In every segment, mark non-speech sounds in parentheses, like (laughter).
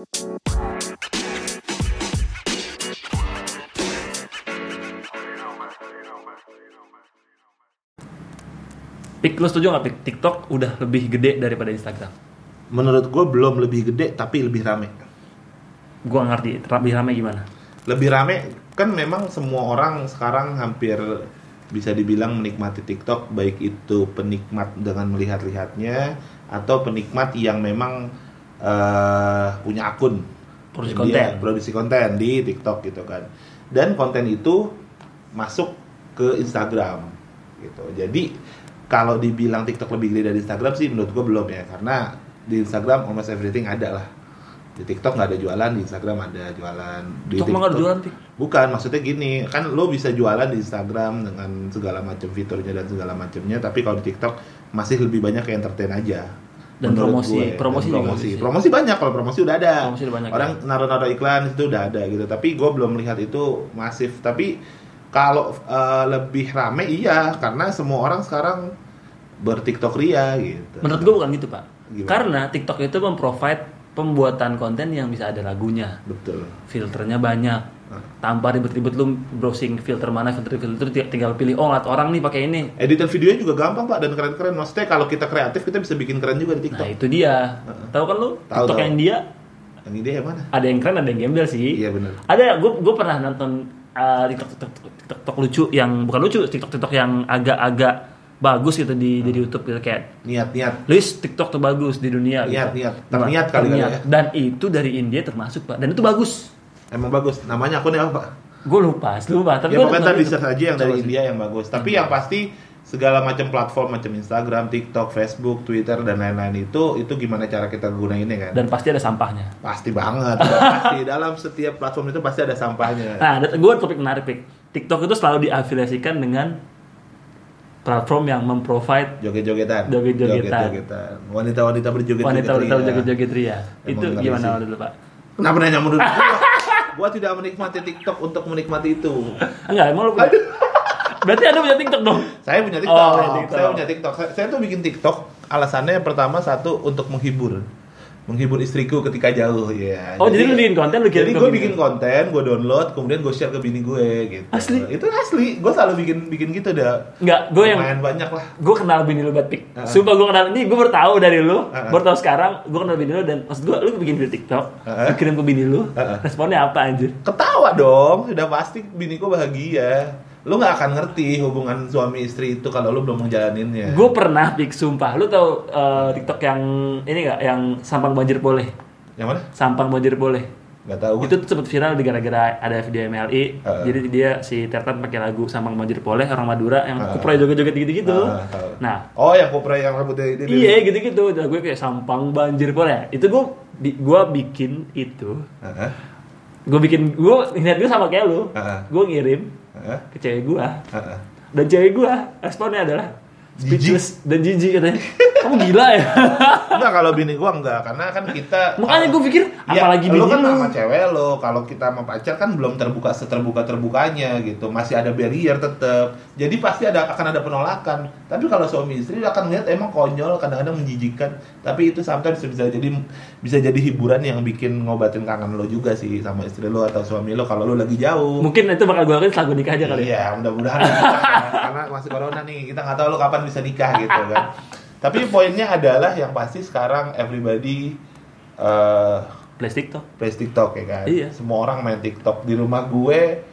Pik, lu setuju nggak Pik? TikTok udah lebih gede daripada Instagram. Menurut gue belum lebih gede tapi lebih rame. Gua ngerti, lebih ramai gimana? Lebih rame kan memang semua orang sekarang hampir bisa dibilang menikmati TikTok baik itu penikmat dengan melihat-lihatnya atau penikmat yang memang eh, punya akun. Produksi Dia konten. produksi konten di TikTok gitu kan. Dan konten itu masuk ke Instagram gitu. Jadi kalau dibilang TikTok lebih gede dari Instagram sih menurut gue belum ya. Karena di Instagram almost everything ada lah. Di TikTok nggak ada jualan di Instagram ada jualan. Di TikTok nggak ada jualan, Pik. bukan maksudnya gini. Kan lo bisa jualan di Instagram dengan segala macam fiturnya dan segala macamnya tapi kalau di TikTok masih lebih banyak kayak entertain aja Dan menurut promosi. gue. Promosi Dan juga promosi bisa. promosi banyak kalau promosi udah ada Promosi udah banyak, orang ya. naruh-naruh iklan itu udah ada gitu tapi gue belum melihat itu masif tapi kalau eh, lebih rame iya karena semua orang sekarang bertiktok ria gitu Menurut gua bukan gitu, Pak. Gimana? Karena TikTok itu memprovide pembuatan konten yang bisa ada lagunya. betul Filternya banyak. Nah. Tanpa ribet-ribet lu browsing filter mana, filter filter ting- tinggal pilih oh lihat orang nih pakai ini. editan videonya juga gampang pak dan keren-keren maksudnya kalau kita kreatif kita bisa bikin keren juga di Nah, TikTok itu dia. Tahu kan lu? Tahu, TikTok tahu. yang dia yang ide yang mana ada yang keren, ada yang gembel sih. iya benar Ada gue gue pernah nonton uh, TikTok, TikTok, TikTok, TikTok lucu yang bukan lucu, TikTok TikTok yang agak-agak bagus gitu di di YouTube gitu kayak niat-niat list TikTok terbagus di dunia Niat, gitu. niat. Terniat kali Terniat. ya. Dan itu dari India termasuk pak. Dan itu bagus. Emang bagus namanya akunnya apa pak Gue lupa, lupa. Tapi ya pokoknya tadi search aja yang dari sih. India yang bagus tapi yang pasti segala macam platform macam Instagram, TikTok, Facebook, Twitter dan lain-lain itu itu gimana cara kita gunainnya kan Dan pasti ada sampahnya. pasti banget (laughs) pasti dalam setiap platform itu pasti ada sampahnya Nah, gue topik menarik Pik. TikTok itu selalu diafiliasikan dengan platform yang memprovide joget-jogetan Joget-jogetan. Joget-jogetan. wanita-wanita berjoget-joget wanita-wanita ria. joget-joget ria. Itu gimana dulu pak? kenapa nanya menurut gua tidak menikmati TikTok untuk menikmati itu Enggak, emang lu punya? Berarti ada punya TikTok dong? Saya punya TikTok. Oh, punya TikTok. Saya punya TikTok. Saya, saya tuh bikin TikTok alasannya yang pertama satu untuk menghibur. Menghibur istriku ketika jauh ya. Oh, jadi lu bikin konten, lu kirim Jadi gue bikin konten, gue download, kemudian gue share ke bini gue gitu. Asli? Itu asli. Gue selalu bikin bikin gitu dah. Enggak, gue yang Lumayan banyak lah. gue kenal bini lu banget Pik. Heeh. Sumpah gue kenal ini gue baru tahu dari lu, Heeh. baru tahu sekarang gue kenal bini lu dan maksud gue lu bikin video TikTok, Heeh. lu kirim ke bini lu, Heeh. responnya apa anjir? Ketawa dong, udah pasti bini gue bahagia. Lu nggak akan ngerti hubungan suami istri itu kalau lu belum menjalaninnya. Gue pernah Pik, sumpah. Lu tahu eh, TikTok yang ini gak? Yang sampang banjir boleh? Yang mana? Sampang banjir boleh. Gak tahu. Itu tuh sempat viral di gara-gara ada video MLI. Heeh. Jadi dia si Tertan pakai lagu Sampang Banjir Boleh orang Madura yang Heeh. kuproy joget-joget gitu-gitu. Ah, tahu. Nah, Oh, yang kopra yang rambutnya ini. iya gitu-gitu. Nah, gue kayak Sampang Banjir Boleh. Itu gue bi- gue bikin itu. Heeh. Gue bikin gue ingat gue sama kayak lu. Heeh. Gue ngirim Heeh. ke cewek gue. Heeh. Dan cewek gue responnya adalah. Speechless dan jijik katanya. Kamu gila ya? Enggak kalau bini gua enggak karena kan kita Makanya gue pikir Ya, apalagi lu bini kan lu. sama cewek lo, kalau kita sama pacar kan belum terbuka seterbuka terbukanya gitu, masih ada barrier tetap. Jadi pasti ada akan ada penolakan. Tapi kalau suami istri akan ngeliat emang konyol, kadang-kadang menjijikan. Tapi itu sometimes bisa jadi bisa jadi hiburan yang bikin ngobatin kangen lo juga sih sama istri lo atau suami lo kalau lo lagi jauh. Mungkin itu bakal gue lakuin setelah nikah aja kali ya. Iya, mudah-mudahan (laughs) kan. karena masih corona nih, kita nggak tahu lo kapan bisa nikah gitu kan. (laughs) Tapi poinnya adalah yang pasti sekarang everybody eh, Play TikTok. plays TikTok ya kan. Iya. Semua orang main TikTok di rumah gue.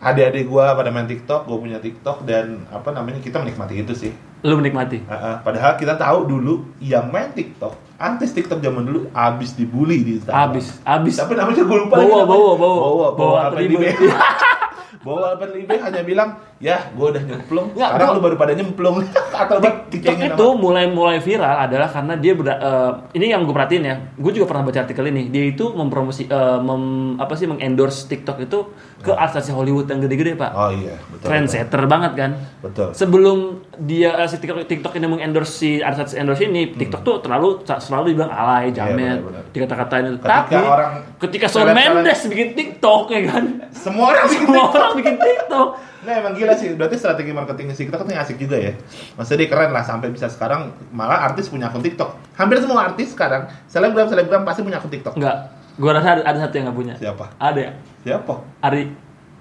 Adik-adik gue pada main TikTok, gue punya TikTok dan apa namanya kita menikmati itu sih. Lu menikmati. Ah, ah. padahal kita tahu dulu yang main TikTok, artis TikTok zaman dulu abis dibully di Instagram. Abis, abis. Tapi namanya gue lupa. Bawa, lagi namanya. bawa, bawa. bawa, bawa, Bawa apa Alpen Libe. bawa Alpen Libe hanya bilang, ya gue udah nyemplung. Sekarang gua- lu baru pada nyemplung. (laughs) Atau TikTok dicengin itu mulai mulai viral adalah karena dia berda, eh, ini yang gue perhatiin ya. Gue juga pernah baca artikel ini. Dia itu mempromosi eh, mem- apa sih mengendorse TikTok itu ke artis Hollywood yang gede-gede pak. Oh iya, betul. Trendsetter banget kan. Betul. Sebelum dia eh, si TikTok, TikTok ini mengendorse si artis endorse ini, TikTok tuh terlalu selalu dibilang alay, jamet, Hmm. benar-benar. dikata-katain Tapi orang- ketika Shawn Mendes bikin TikTok ya kan, Semua orang (laughs) bikin semua TikTok. orang bikin TikTok. Nah emang gila sih, berarti strategi marketing si TikTok itu asik juga ya. Maksudnya dia keren lah sampai bisa sekarang malah artis punya akun TikTok. Hampir semua artis sekarang selebgram selebgram pasti punya akun TikTok. Enggak. Gua rasa ada, ada satu yang nggak punya. Siapa? Ada ya? Siapa? Ari.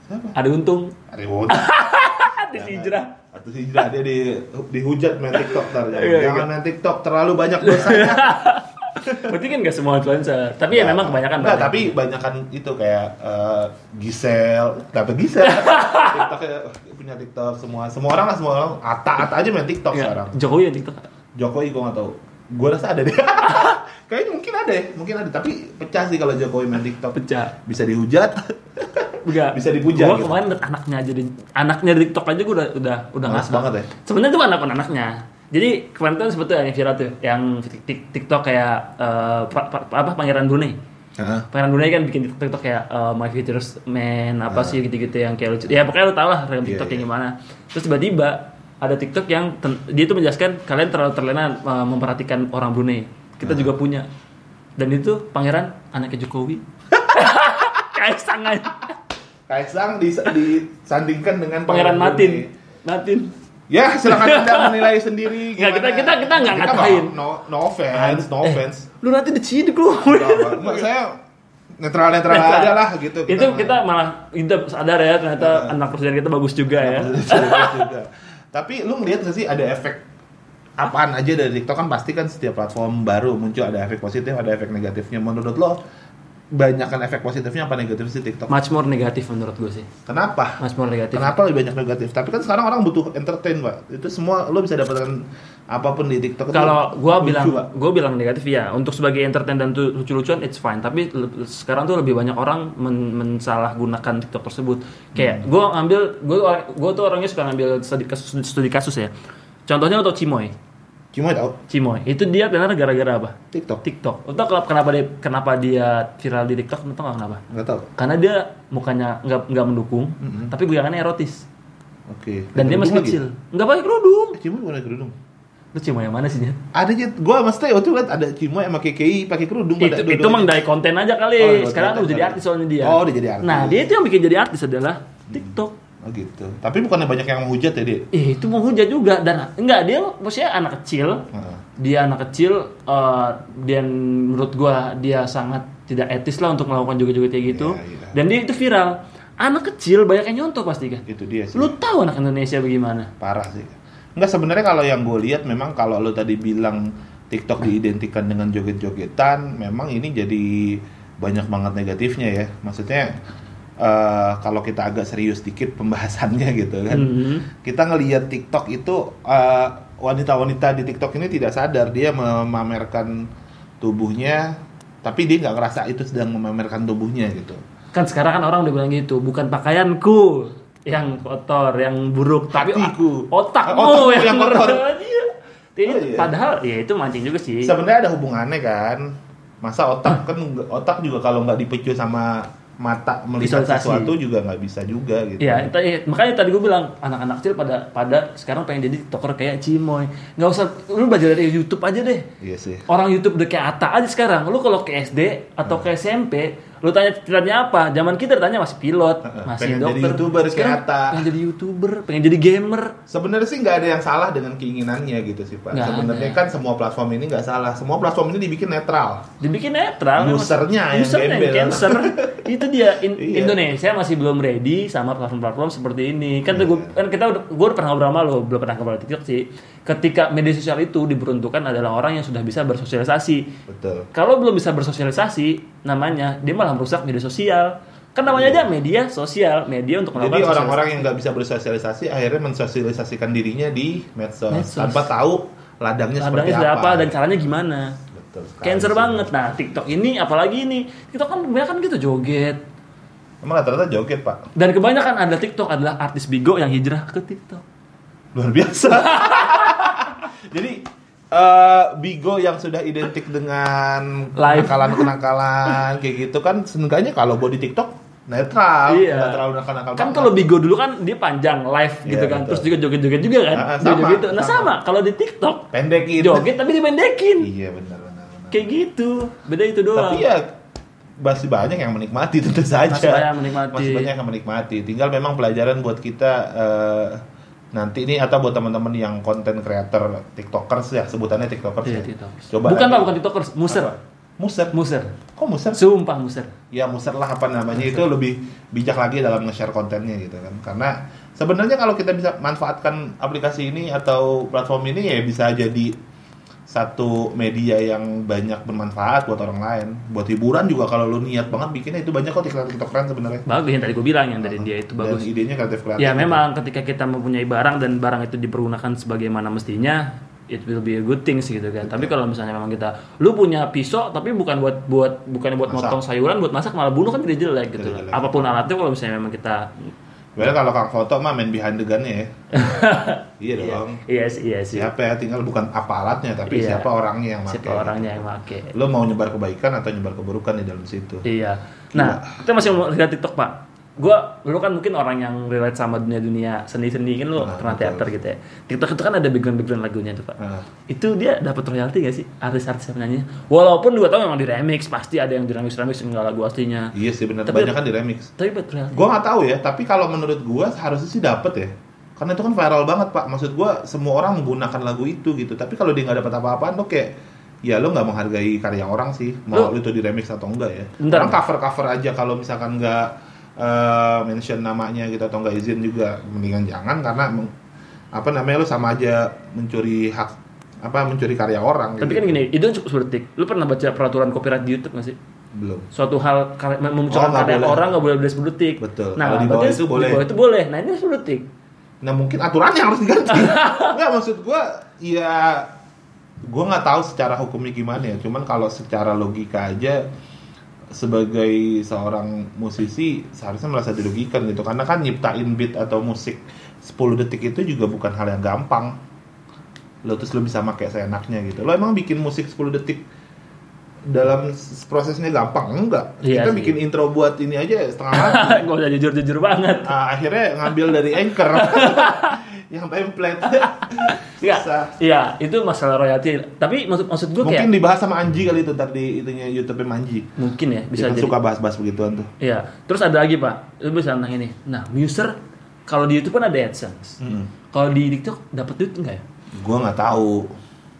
Siapa? Ada untung. Ari Won. (laughs) Ada hijrah. Atau hijrah dia di dihujat main TikTok ntar. Iya, Jangan main TikTok terlalu banyak dosanya. (laughs) Berarti kan nggak semua influencer. Tapi ya memang kebanyakan Enggak, banyak. tapi banyakan itu kayak eh, Gisel, dapet Gisel. (laughs) TikTok ya, punya TikTok semua. Semua orang lah semua orang. Ata Ata aja main TikTok Nggak, sekarang. Jokowi yang TikTok. Jokowi gue nggak tahu. Gue rasa ada deh. (laughs) Kayaknya mungkin ada ya, mungkin ada. Tapi pecah sih kalau Jokowi main TikTok. Pecah. Bisa dihujat. Enggak. (laughs) Bisa dipuja Gua gitu. kemarin anaknya aja di anaknya di TikTok aja gua udah udah udah Males ngasal. banget ya? Sebenarnya itu anak anaknya. Jadi kemarin tuh sebetulnya yang viral tuh, yang tik- tik- TikTok kayak pa- pa- apa Pangeran Brunei. Heeh. Pangeran Brunei kan bikin TikTok, TikTok kayak eh, My Future Man apa sih gitu-gitu yang kayak lucu. Ya pokoknya lu tau lah Ah. Iya, TikTok iya. yang gimana. Terus tiba-tiba ada TikTok yang ten- dia tuh menjelaskan kalian terlalu terlena eh, memperhatikan orang Brunei. Kita Ah. juga punya. Dan itu pangeran anaknya Jokowi. (laughs) Kaisang aja. Kaisang dis- disandingkan dengan Pangeran Matin. Brunei. Matin. Ya, silakan (laughs) Anda menilai sendiri Nggak, kita- gimana. kita- kita nggak Kita ngatain. No, no offense, no Eh, offense. Lu nanti diciduk lu. Enggak, saya netral-netral Netral. aja lah gitu. itu kita malah kita sadar ya ternyata anak presiden kita bagus juga ya. juga. Tapi lu ngeliat gak sih ada efek apaan aja dari TikTok kan pasti kan setiap platform baru muncul ada efek positif, ada efek negatifnya. Menurut lo banyakkan efek positifnya apa negatif sih TikTok? Much more negatif menurut gue sih. Kenapa? Much more negatif. Kenapa lebih banyak negatif? Tapi kan sekarang orang butuh entertain, Pak. Itu semua lo bisa dapatkan apa pun di TikTok. Kalau gua lucu, bilang gua bilang negatif ya untuk sebagai entertain dan lucu-lucuan it's fine tapi sekarang tuh lebih banyak orang men mensalahgunakan TikTok tersebut kayak gua ngambil gua gua tuh orangnya suka ngambil studi kasus studi kasus ya contohnya untuk Cimoy Cuma tahu Cimoy itu dia tenar gara-gara apa TikTok. TikTok tau kenapa- kenapa dia kenapa dia viral di TikTok tau nggak kenapa Enggak tahu. karena dia mukanya nggak nggak mendukung Mm-mm. tapi goyangannya erotis Oke. dan dia masih lagi? kecil nggak pakai kerudung Cuma bukan ada kerudung. lu Cimoy yang mana sih Nya? Ada aja, gua maksudnya waktu itu liat ada Cimo sama KKI pakai kerudung itu itu dua-duanya. emang dari konten aja kali Oh, sekarang udah jadi artis soalnya dia Oh, dia jadi artis. nah dia itu yang bikin jadi artis adalah TikTok Oh gitu. Tapi bukannya banyak yang menghujat ya dia? eh itu mau hujat juga dan enggak dia maksudnya anak kecil Heeh. dia anak kecil eh, dan menurut gua dia sangat tidak etis lah untuk melakukan joget-joget kayak gitu Iya, iya. dan dia itu viral anak kecil banyak yang nyontoh pasti kan Itu dia sih. lu tahu anak Indonesia bagaimana parah sih. Enggak sebenarnya kalau yang gue lihat memang kalau lo tadi bilang TikTok diidentikan dengan joget-jogetan, memang ini jadi banyak banget negatifnya ya. Maksudnya eh, kalau kita agak serius dikit pembahasannya (laughs) gitu kan. Mhm. Kita ngelihat TikTok itu eh, wanita-wanita di TikTok ini tidak sadar dia memamerkan tubuhnya, tapi dia nggak ngerasa itu sedang memamerkan tubuhnya gitu. kan sekarang kan orang udah bilang gitu bukan pakaianku yang kotor yang buruk tapi Hatiku. otakmu, Otakmu yang, yang kotor. (laughs) Iya. Oh, iya. padahal ya itu mancing juga sih sebenarnya ada hubungannya kan masa otak kan otak juga kalau nggak dipicu sama mata melihat Visualisasi. sesuatu juga nggak bisa juga gitu Iya, makanya tadi gue bilang anak-anak kecil pada pada sekarang pengen jadi tiktoker kayak Cimoy. Nggak usah, lu belajar dari YouTube aja deh. iya sih Orang YouTube udah kayak Ata aja sekarang. Lu kalau ke SD atau ke SMP, lu tanya tanya apa? Zaman kita tanya masih pilot, masih pengen dokter. jadi YouTuber Atta. Pengen jadi YouTuber, pengen jadi gamer. sebenarnya sih nggak ada yang salah dengan keinginannya gitu sih pak sebenarnya kan semua platform ini nggak salah semua platform ini dibikin netral Dibikin netral. Usernya yang Usernya gembel. cancer. (laughs) itu dia In- Iya. Indonesia masih belum ready sama platform-platform seperti ini. Kan gua, Iya. kan kita udah gue udah pernah ngobrol sama lo, belum pernah ngobrol TikTok sih. Ketika media sosial itu diperuntukkan adalah orang yang sudah bisa bersosialisasi. betul Kalau belum bisa bersosialisasi, namanya dia malah merusak media sosial. Kan namanya aja media sosial, media untuk Iya. jadi melakukan orang-orang yang nggak bisa bersosialisasi akhirnya mensosialisasikan dirinya di medsos, Medsos. tanpa tahu ladangnya, Ladangnya seperti apa, apa dan caranya gimana. betul sekali Cancer banget. Nah, TikTok ini apalagi ini. TikTok kan kebanyakan gitu joget. emang rata-rata joget pak Dan kebanyakan ada TikTok adalah artis bigo yang hijrah ke TikTok. luar biasa. (laughs) Jadi eh, Bigo yang sudah identik dengan Live. kenakalan-kenakalan kayak gitu kan seenggaknya kalau buat di TikTok netral, Iya. nggak terlalu nakal-nakal. Kan kalau bigo dulu kan dia panjang live gitu Iya, kan. betul. Terus juga joget-joget juga kan. Ah, ah, Joget sama, gitu. Nah, sama. sama kalau di TikTok pendekin. joget tapi dipendekin. Iya benar benar. Kayak gitu. Beda itu doang. Tapi ya masih banyak yang menikmati tentu saja. Masih banyak yang menikmati. Masih banyak yang menikmati. Tinggal memang pelajaran buat kita eh, nanti ini atau buat teman-teman yang konten creator TikTokers ya sebutannya TikTokers Iya, ya. TikTokers. Coba bukan pak, bukan TikTokers, muser. Apa? Muser. Muser. Kok muser? Sumpah muser. ya muser lah apa namanya itu lebih bijak lagi dalam nge-share kontennya gitu kan karena sebenarnya kalau kita bisa manfaatkan aplikasi ini atau platform ini ya bisa jadi satu media yang banyak bermanfaat buat orang lain buat hiburan juga kalau lu niat banget bikinnya itu banyak kok tiktok tiktokan sebenarnya Bagus yang tadi gue bilang yang dari dia itu dan bagus. idenya kreatif kreatif Ya memang ketika kita mempunyai barang dan barang itu dipergunakan sebagaimana mestinya, it will be a good things gitu kan. Tapi kalau misalnya memang kita, lu punya pisau tapi bukan buat buat bukan buat Masak. motong sayuran, buat masak malah bunuh kan jadi jelek gitu. Jadi jelek. Apa pun alatnya kalau misalnya memang kita, Sebenarnya kalau kang foto mah main behind the gun ya (laughs) iya iya, dong iya sih, iya sih. siapa ya tinggal bukan apa alatnya tapi Iya. siapa orangnya yang pakai Siapa orangnya yang make. lo mau nyebar kebaikan atau nyebar keburukan di dalam situ Iya. Nah, kita masih mau lihat TikTok, Pak. Gua lu kan mungkin orang yang relate sama dunia-dunia seni-seni kan lu Nah, pernah betul. teater gitu ya. TikTok itu kan ada background-background lagunya tuh, Pak. Nah. Itu dia dapat royalti gak sih artis-artis yang nyanyi? Walaupun gua tahu memang di remix, pasti ada yang di remix remix enggak lagu aslinya. Iya sih benar Tapi- banyak kan di remix. Tapi dapat royalti. Gua nggak tahu ya, tapi kalau menurut gua harusnya sih dapet ya. Karena itu kan viral banget pak. Maksud gua semua orang menggunakan lagu itu gitu. Tapi kalau dia nggak dapat apa-apaan tuh kayak ya lo nggak menghargai karya orang sih. Mau lu itu di remix atau enggak ya. Bentar. Orang cover cover aja kalau misalkan nggak eh, mention namanya gitu atau nggak izin juga mendingan jangan karena meng- apa namanya lu sama aja mencuri hak apa mencuri karya orang. Tapi gitu. kan gini, itu cukup seperti Lu pernah baca peraturan copyright di YouTube gak sih? belum. Suatu hal memunculkan Oh, nggak karya boleh. orang nggak boleh lebih 10 detik. Betul. Nah, Kalau di bawah itu boleh. Di bawah itu boleh. Nah, ini 10 detik. Nah mungkin aturannya harus diganti. (laughs) Nggak maksud gua ya gua nggak tahu secara hukumnya gimana ya. Cuman kalau secara logika aja sebagai seorang musisi seharusnya merasa dirugikan gitu. Karena kan nyiptain beat atau musik 10 detik itu juga bukan hal yang gampang. Lo terus lo bisa pakai seenaknya gitu. Lo emang bikin musik 10 detik dalam prosesnya gampang? Enggak. Iya kita sih. bikin intro buat ini aja setengah mati Gak usah jujur-jujur banget. Ah, akhirnya ngambil dari anchor (laughs) yang template (laughs) Iya, iya, itu masalah royalti. Tapi maksud maksud gue kayak mungkin dibahas sama Anji kali itu ntar di itunya YouTube Manji mungkin ya bisa bisa jadi. suka bahas-bahas begituan tuh Iya. Terus ada lagi pak, lu bisa tentang ini. Nah, muser kalau di YouTube kan ada AdSense. Kalau di TikTok dapat duit enggak ya? gua nggak tahu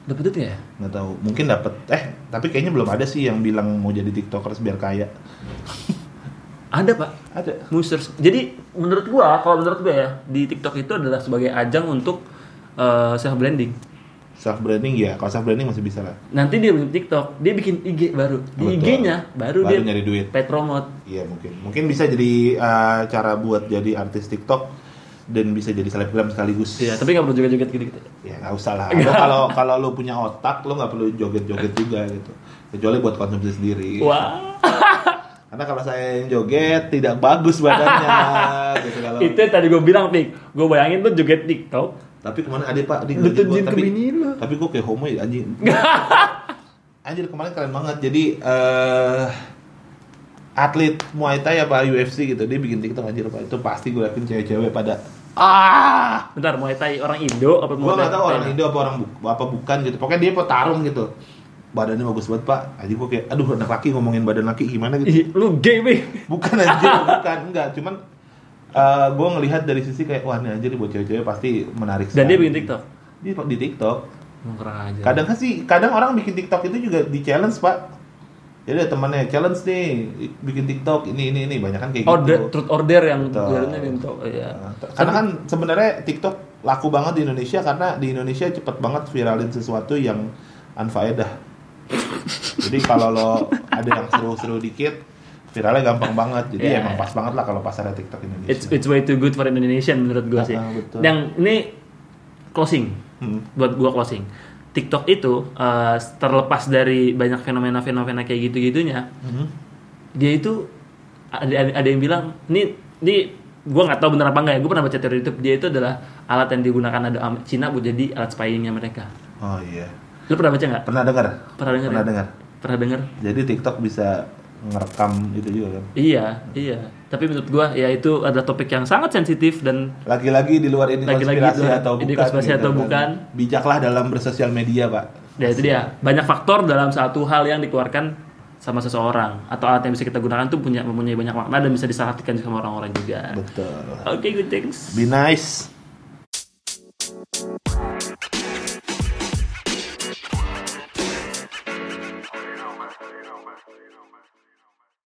Dapat duit nggak ya? nggak tahu mungkin dapat eh tapi kayaknya belum ada sih yang bilang mau jadi tiktokers biar kaya (laughs) Ada pak. ada Muser. Jadi menurut gua, kalau menurut gua ya di TikTok itu adalah sebagai ajang untuk self branding. self branding ya kalau self branding masih bisa lah Nanti dia bikin TikTok, dia bikin IG baru. Di. IG-nya baru, Baru dia nyari duit. paid promote. iya mungkin mungkin bisa jadi eh, cara buat jadi artis tiktok dan bisa jadi selebgram sekaligus Iya, tapi nggak perlu joget-joget gitu-gitu. ya nggak usah lah (laughs) kalau kalau lo punya otak lo nggak perlu joget-joget juga gitu kecuali buat konsumsi sendiri Wah. (laughs) karena kalau saya yang joget tidak bagus badannya (laughs) gitu. Kalau itu yang tadi gue bilang pik gue bayangin tuh joget tiktok. Tapi ke mana ada pak? Di tapi tapi gue kayak homo ya anjing. (laughs) Anjir kemarin keren banget. Jadi eh atlet Muay Thai apa UFC gitu dia bikin TikTok anjir pak. Itu pasti gue yakin cewek-cewek pada ah! Bentar Muay Thai orang Indo apa gue Muay Thai nggak tahu orang? Indo apa orang bu- apa bukan gitu. Pokoknya dia petarung gitu badannya bagus banget pak. Aja gue kayak aduh anak laki ngomongin badan laki gimana gitu. Lu gay pik bukan anjir bukan enggak. Cuman eh gue ngelihat dari sisi kayak wah ini anjir buat cewek-cewek pasti menarik dan dia sekali. bikin tiktok? Dia di TikTok. Kurang aja. Kadang kan sih kadang orang bikin TikTok itu juga di challenge pak. Jadi ada temannya challenge nih bikin TikTok ini ini ini. Banyak kan kayak gitu. The- truth order yang oh, iya. Nah, karena kan sebenarnya TikTok laku banget di Indonesia karena di Indonesia cepet banget viralin sesuatu yang unfaedah. Jadi kalau lo ada yang seru-seru dikit, viralnya gampang banget. Jadi Yeah. emang pas banget lah kalau pasarnya TikTok Indonesia. it's it's way too good for Indonesian menurut gue sih Ah, betul. yang ini closing Hmm. buat gua closing TikTok itu eh, terlepas dari banyak fenomena-fenomena kayak gitu-gitunya Mhm. dia itu ada, ada yang bilang ini ini gue nggak tahu benar apa enggak ya gue pernah baca teori YouTube dia itu adalah alat yang digunakan ada Cina buat jadi alat spyingnya mereka Oh iya. Lu pernah baca nggak Pernah dengar? pernah dengar Pernah ya? dengar. pernah dengar Jadi TikTok bisa ngerekam itu juga kan. iya iya tapi menurut gue ya itu adalah topik yang sangat sensitif dan Lagi-lagi di luar ini Lagi-lagi konspirasi di luar atau ini bukan. konspirasi gitu atau kan. bukan. Bijaklah dalam bersosial media, Pak. ya itu dia banyak faktor dalam satu hal yang dikeluarkan sama seseorang atau alat yang bisa kita gunakan tuh punya mempunyai banyak makna dan bisa disalahartikan sama orang-orang juga. Betul. Oke, good thanks. Be nice.